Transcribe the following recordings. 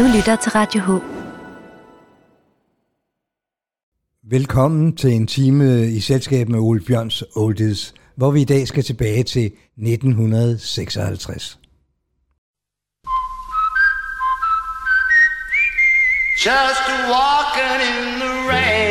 Du lytter til Radio H. Velkommen til en time i selskab med Ole Bjørns Oldies, hvor vi i dag skal tilbage til 1956. Just walking in the rain,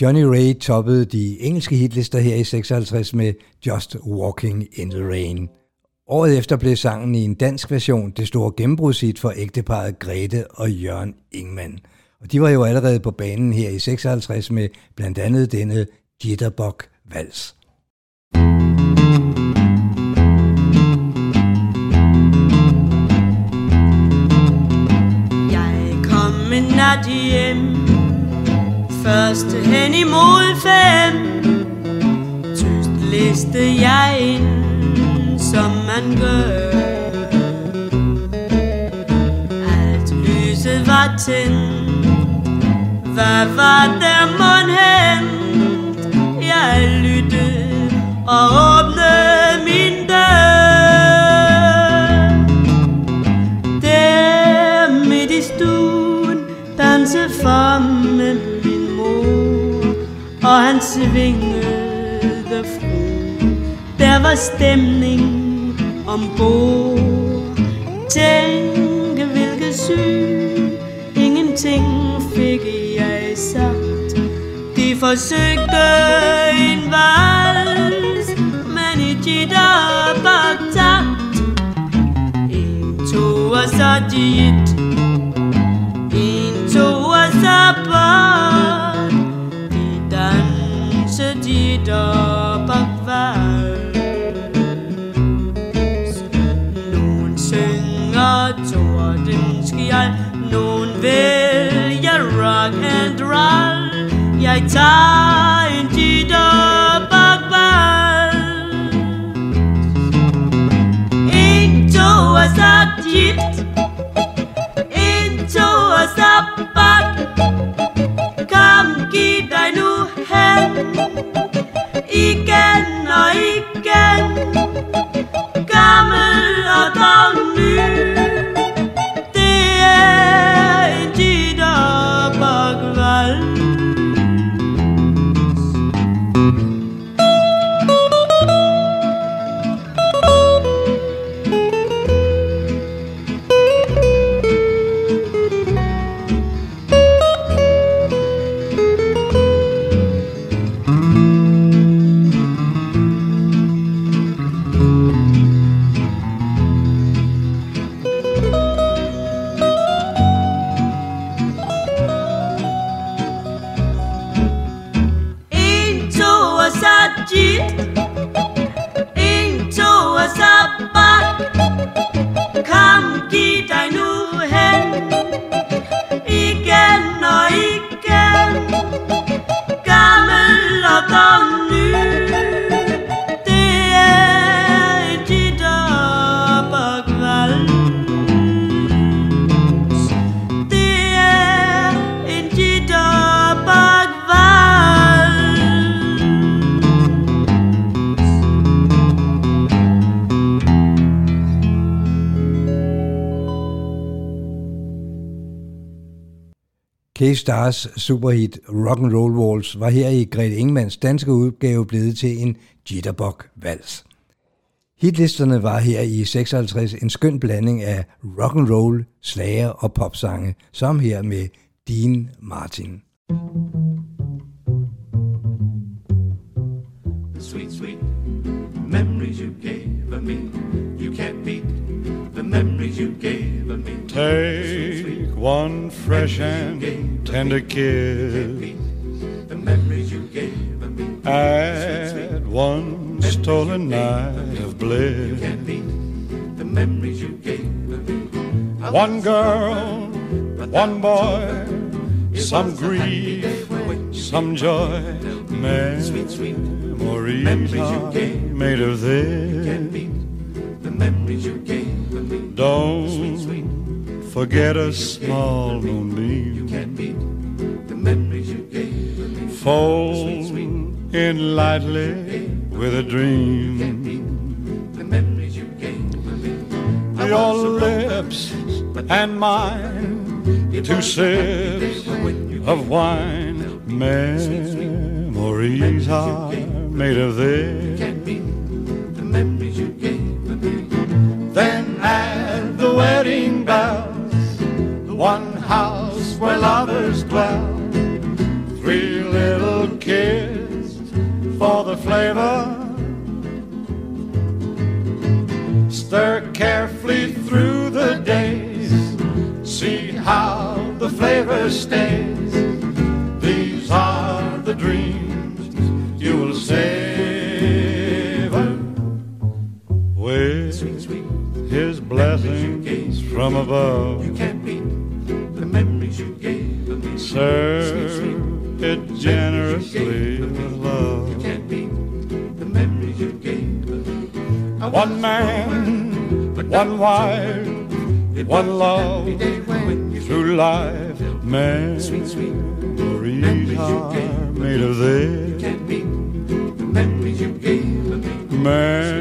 Johnny Ray toppede de engelske hitlister her i 56 med Just Walking in the Rain. Året efter blev sangen i en dansk version det store gennembrudshit for ægteparet Grete og Jørgen Ingman. Og de var jo allerede på banen her i 56 med blandt andet denne Jitterbug Vals. Jeg kom en nat hjem Først hen imod fem. Tyst liste jeg ind Som man gør. Alt lyset var tændt. Hvad var der mon hent? Jeg lyttede og åbnede. Der var stemning ombord. Tænke hvilket syn Ingenting fik jeg sagt. De forsøgte en vals Men i jitterbug-takt en, to og så dit. En, to og så bort. De danser dit og time. K-Stars superhit Rock and Roll Waltz var her i Grete Ingemanns danske udgave blevet til en jitterbug-vals. Hitlisterne var her i 56 en skøn blanding af rock and roll, slager og popsange, som her med Dean Martin. the sweet, sweet memories you gave of me. You can't beat the memories you gave of me. Take one fresh and tender kiss. At one stolen night of bliss. One girl, one boy, some grief, some joy, memories are made of this. Don't forget a small moonbeam. Can't beat the memories you gave me. Fold in lightly with a dream. The memories you gave me. Your lips and mine, two sips of wine. Memories are made of this. Lovers dwell. Three little kids for the flavor. Stir carefully through the days. See how the flavor stays. These are the dreams you will savor with his blessings from above. One man, one wife, one love through life. Man. Sweet, sweet. Memories are made of this. Can't beat the memories you gave me. Memories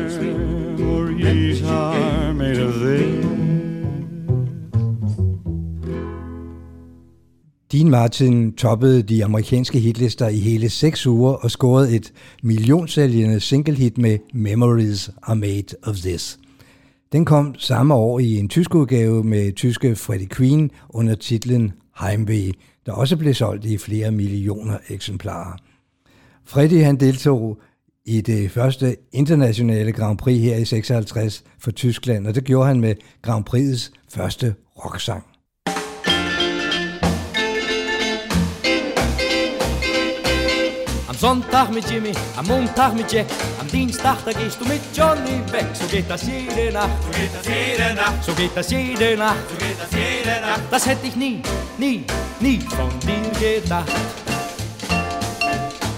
Dean Martin toppede de amerikanske hitlister i hele seks uger og scorede et millionsælgende singlehit med Memories Are Made of This. Den kom samme år i en tysk udgave med tyske Freddie Queen under titlen Heimweh, der også blev solgt i flere millioner eksemplarer. Freddie han deltog i det første internationale Grand Prix her i 56 for Tyskland, og det gjorde han med Grand Prix's første rocksang. Sonntag mit Jimmy, am Montag mit Jack, am Dienstag da gehst du mit Johnny weg. So geht das jede Nacht, so geht das jede Nacht, so geht das jede Nacht, so geht das jede Nacht. Das hätte ich nie, nie, nie von dir gedacht.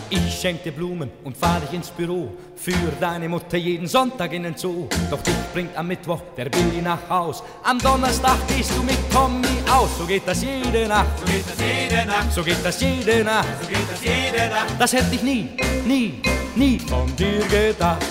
Ich schenk dir Blumen und fahr dich ins Büro. Für deine Mutter jeden Sonntag in den Zoo. Doch dich bringt am Mittwoch der Billy nach Haus. Am Donnerstag gehst du mit Tommy aus. So geht das jede Nacht. So geht das jede Nacht. So geht das jede Nacht. So geht das jede Nacht. Das hätte ich nie, nie, nie von dir gedacht.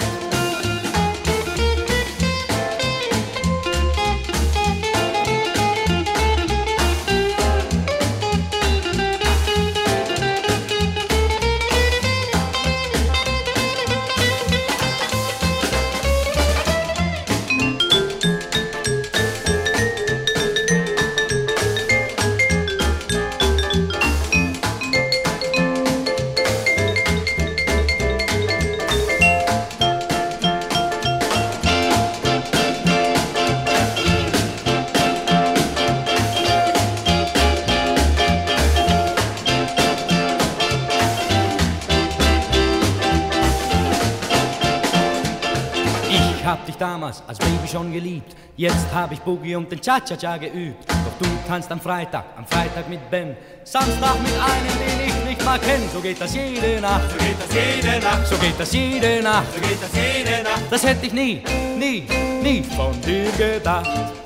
Hab dich damals als Baby schon geliebt. Jetzt hab ich Boogie und den Cha-Cha-Cha geübt. Doch du tanzt am Freitag, am Freitag mit Ben. Samstag mit einem, den ich nicht mal kenn. So geht das jede Nacht. So geht das jede Nacht. So geht das jede Nacht. So geht das jede Nacht. Das hätte ich nie, nie, nie von dir gedacht.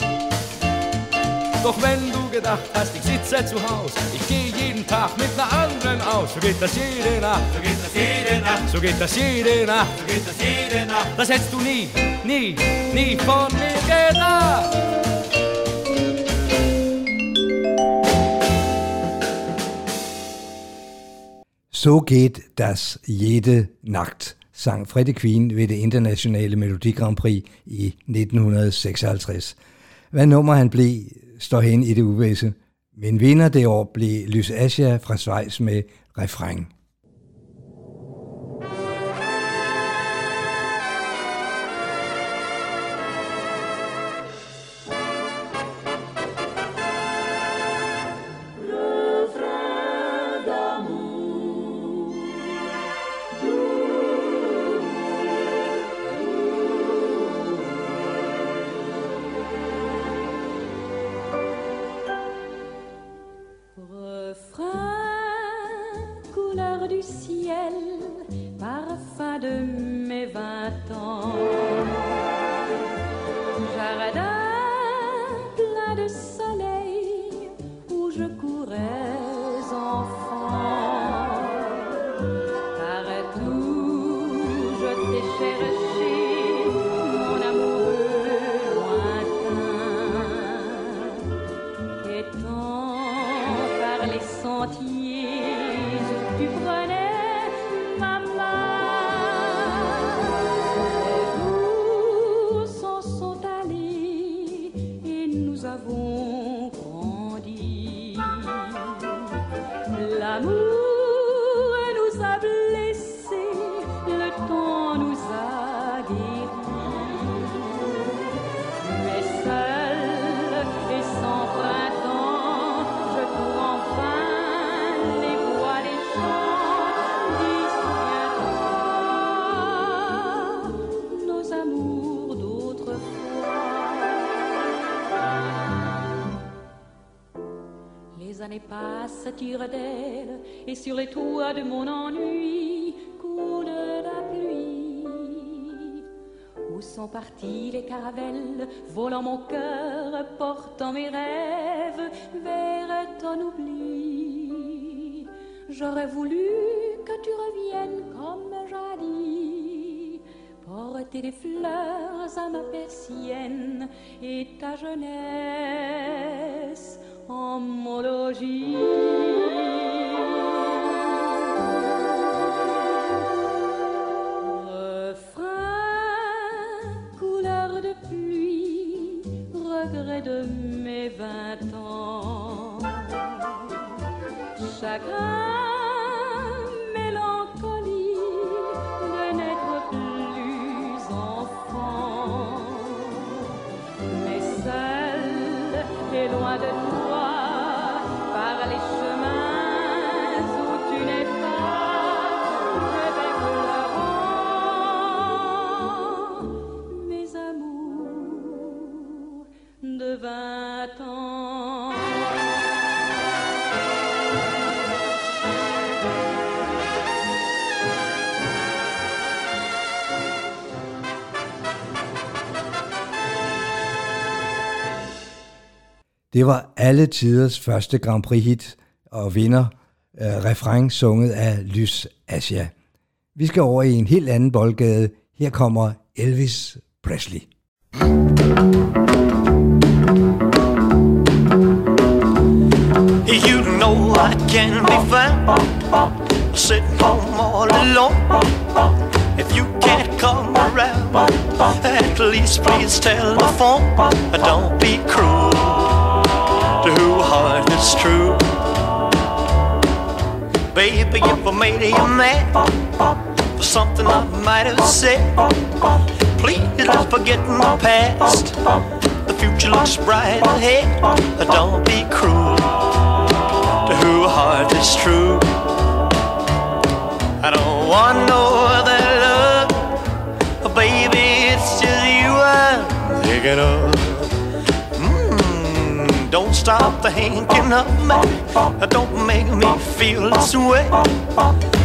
Doch wenn du gedacht hast, ich sitze zu Haus, ich gehe jeden Tag mit einer anderen aus. So geht das jede Nacht, so geht das jede Nacht, so geht das jede Nacht, so geht das jede Nacht. Das hättest du nie, nie, nie von mir gedacht. So geht das jede Nacht, sang Freddie Queen ved det internationale Melodi Grand Prix i 1956. Hvad nummer han blev, står hen i det uvæsen. Men vinder det år blev Lys Asia fra Schweiz med et sur les toits de mon ennui coule la pluie. Où sont partis les caravelles, volant mon cœur, portant mes rêves vers ton oubli? J'aurais voulu que tu reviennes comme jadis, porter des fleurs à ma persienne et ta jeunesse homologie. Refrain, couleur de pluie, regret de mes vingt ans. Chagrin, mélancolie de Det var alle tiders første Grand Prix hit og vinder øh, refræng sunget af Lys Asia. Vi skal over i en helt anden boldgade. Her kommer Elvis Presley. You know I can be found sitting home all alone. If you can't come around, at least please telephone. Don't be cruel is true. Baby, if I made you mad for something I might have said, please don't forget my past. The future looks bright ahead. Don't be cruel to who heart is true. I don't want no other love, baby. It's just you I'm thinking of. Don't stop thinking of me. Don't make me feel this way.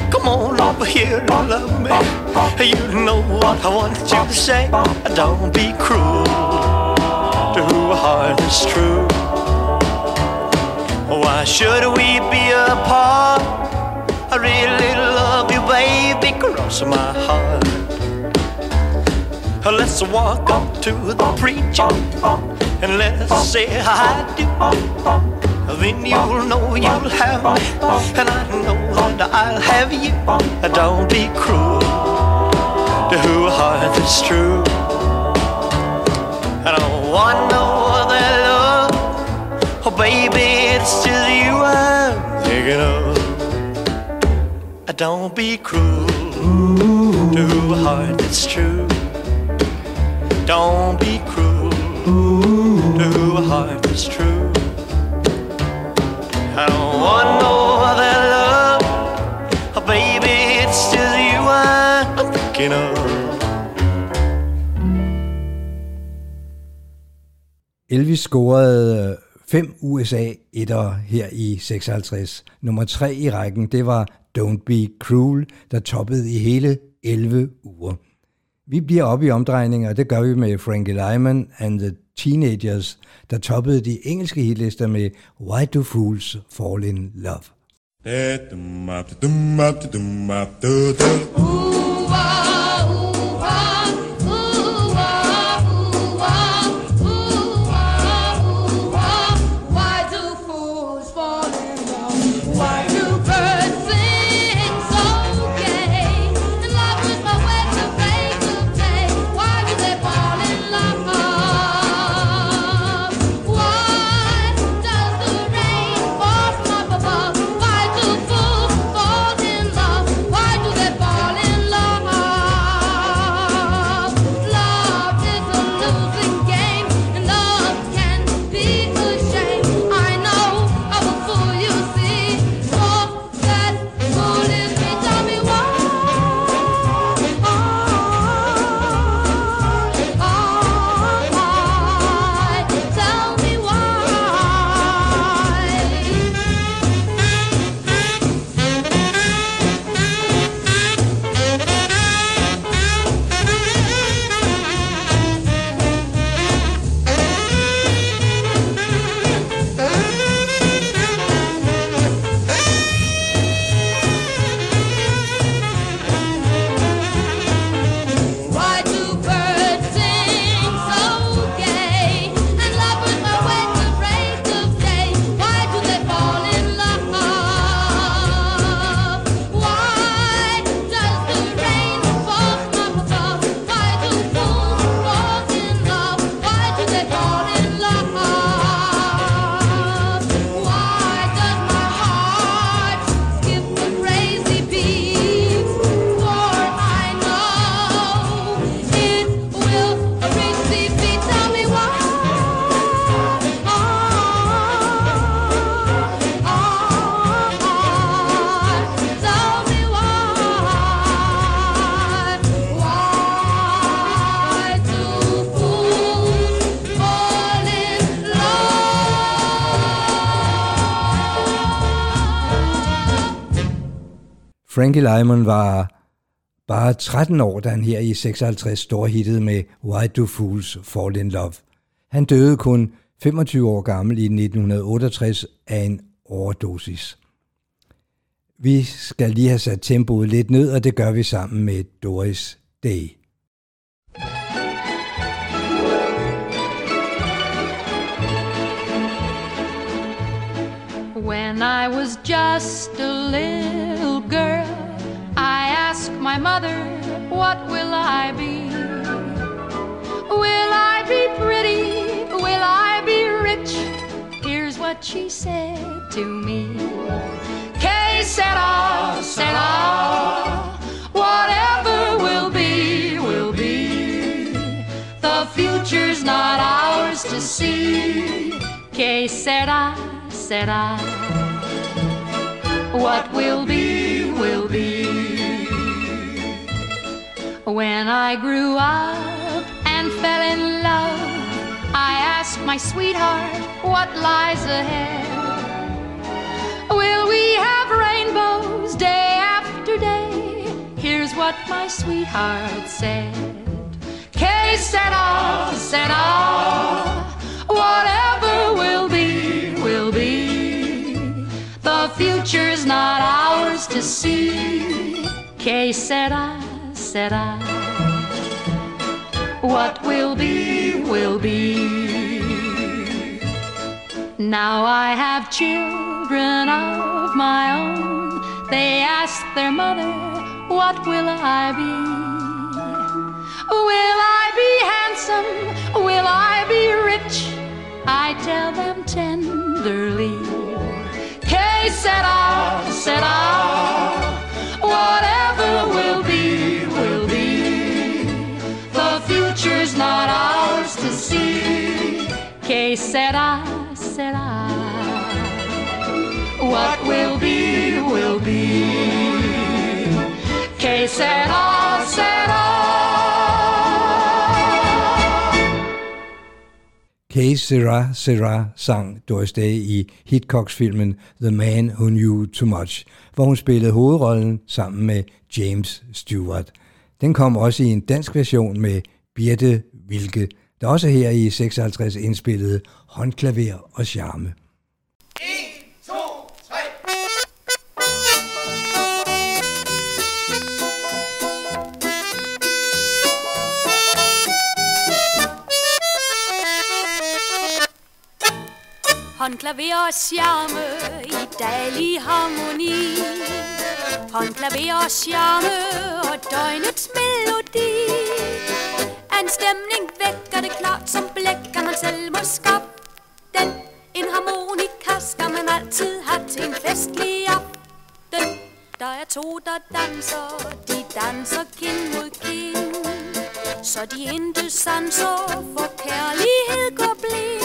Come on over here and love me. You know what I want you to say. Don't be cruel to who heart is true. Why should we be apart? I really love you, baby, cross my heart. Let's walk up to the preacher and let's say I do. then you'll know you'll have me, and I know that I'll have you. Don't be cruel to a heart that's true. I don't want no other love, oh baby, it's just you I'm thinking of. Don't be cruel to a heart that's true. Don't be cruel knew a heart was true. I don't want no other love, oh baby, it's just you I'm thinking of. Elvis scorede øh, 5 USA etter her i 56. Nummer 3 i rækken, det var Don't Be Cruel, der toppede i hele 11 uger. Vi bliver oppe i omdrejninger, og det gør vi med Frankie Lyman and the Teenagers, der toppede de engelske hitlister med Why Do Fools Fall in Love. Ooh. Frankie Lyman var bare 13 år, da han her i 56 storhittede med Why Do Fools Fall in Love. Han døde kun 25 år gammel i 1968 af en overdosis. Vi skal lige have sat tempoet lidt ned, og det gør vi sammen med Doris Day. Was just a little girl, I asked my mother, What will I be? Will I be pretty? Will I be rich? Here's what she said to me. Que sera, sera. Whatever will be, will be. The future's not ours to see. Que sera, sera. What will be, will be. When I grew up and fell in love, I asked my sweetheart what lies ahead. Will we have rainbows day after day? Here's what my sweetheart said. Que sera, sera. Whatever will be, will be. The future's not ours to see. Que sera, sera. What will be, will be. Now I have children of my own. They ask their mother, What will I be? Say, sera, sera. What will be, will be. Que sera, sera. Case Sera Sera sang Doris Day i Hitchcocks-filmen The Man Who Knew Too Much, hvor hun spillede hovedrollen sammen med James Stewart. Den kom også i en dansk version med Birte Vilke, der også her i 56 indspillede håndklaver og charme. Håndklaver og charme i daglig harmoni Håndklaver og charme og døgnets melodi det klart som blæk At man selv må skabe den En harmonika skal man altid have til en festlig aften Der er to, der danser De danser kind mod kind Så de intet sanser for kærlighed går blind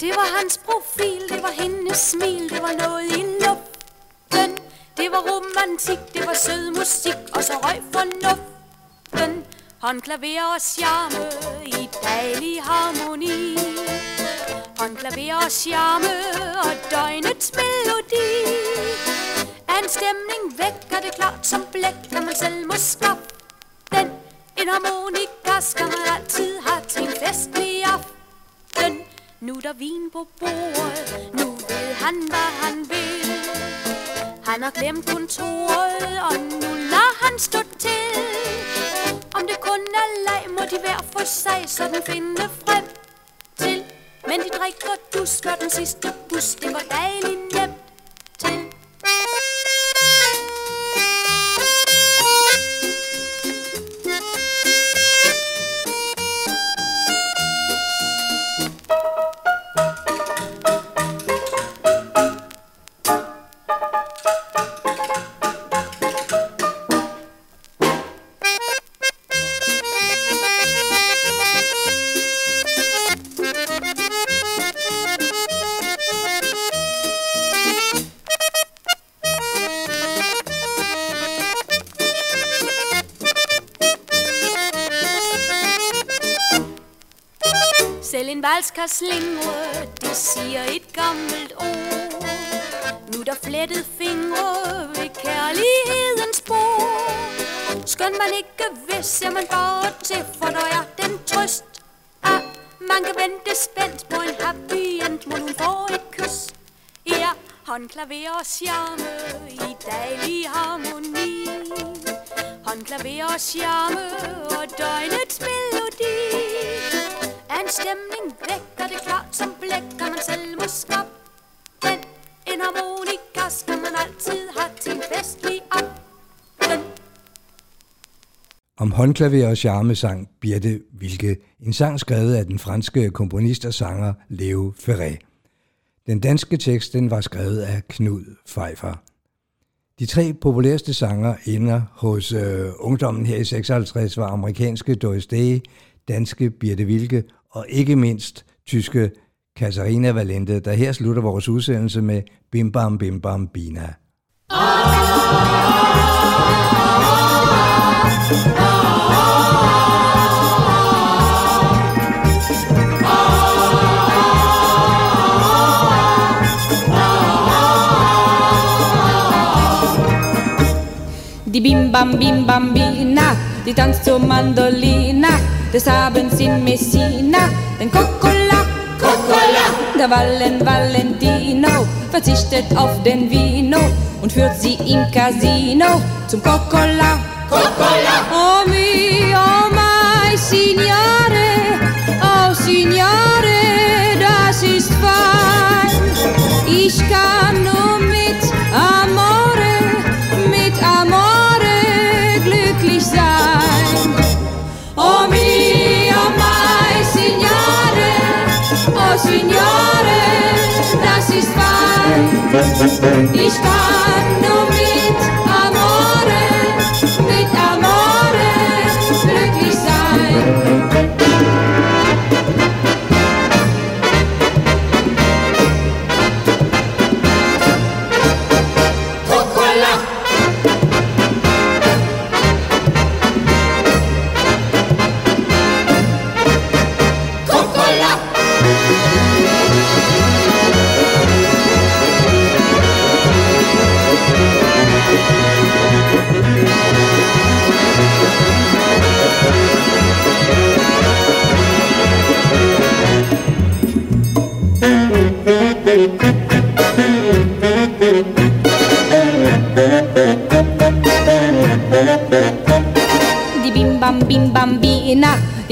det var hans profil, det var hendes smil, det var noget i luften. Det var romantik, det var sød musik, og så røg fornuften. Håndklaver og charme i dejlig harmoni. Håndklaver og charme og døgnets melodi. En stemning vækker det klart som blæk, når man selv må skaffe den. En harmonika skal man altid have til en festlig aften. Nu der vin på bordet, nu ved han, hvad han vil. Han har glemt kontoret, og nu lader han stå til. Om det kun er leg, må de hver for sig sådan finde frem til. Men de drikker du dusker den sidste bus, det var dejligt nemt der slingre, det siger et gammelt ord. Nu der flettet fingre ved kærlighedens bord. Skøn man ikke ved, ser man bare til, for der er den trøst. At man kan vente spændt på en happy end, hvor hun får et kys. Ja, håndklaver og charme i dejlig harmoni. Håndklaver og charme og døgnets melodi. En stemning væk Om håndklaver og charme sang Birte Vilke, en sang skrevet af den franske komponist og sanger Leo Ferré. Den danske tekst den var skrevet af Knud Pfeiffer. De tre populærste sanger ender hos øh, ungdommen her i 56 var amerikanske Doris Day, danske Birte Vilke og ikke mindst tyske Katharina Valente, der her slutter vores udsendelse med Bim Bam Bim Bam Bina. Die Bim Bam Bim Bambina, die tanzt zur Mandolina des Abends in Messina. Den Coccola, Coccola, der Vallen Valentino verzichtet auf den Vino und führt sie im Casino zum Coccola, Coccola. Oh mio, oh mein Signore, oh Signore, das ist fein. Ich kann nur mit Amore, mit Amore glücklich sein. Oh mio, oh mein Signore, oh Signore, das ist fein. Ich kann nur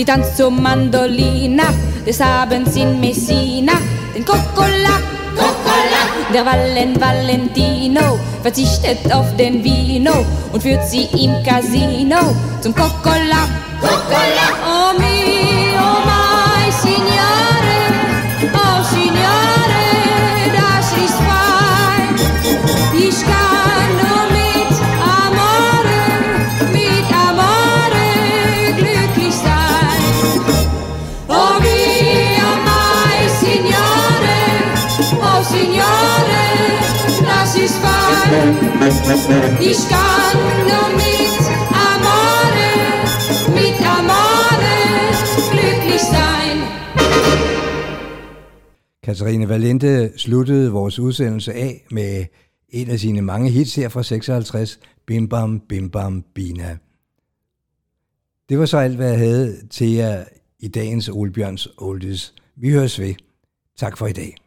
die tanzt zur Mandolina des Abends in Messina, den Coccola, Coccola. Der Vallen Valentino verzichtet auf den Vino und führt sie im Casino zum Coccola, Coccola. Oh mi, Ich kann nur mit Amore, mit Amore glücklich sein. Katarina Valente sluttede vores udsendelse af med en af sine mange hits her fra 56, Bim Bam Bim Bam Bina. Det var så alt, hvad jeg havde til jer i dagens Ole Bjørns Oldies. Vi høres ved. Tak for i dag.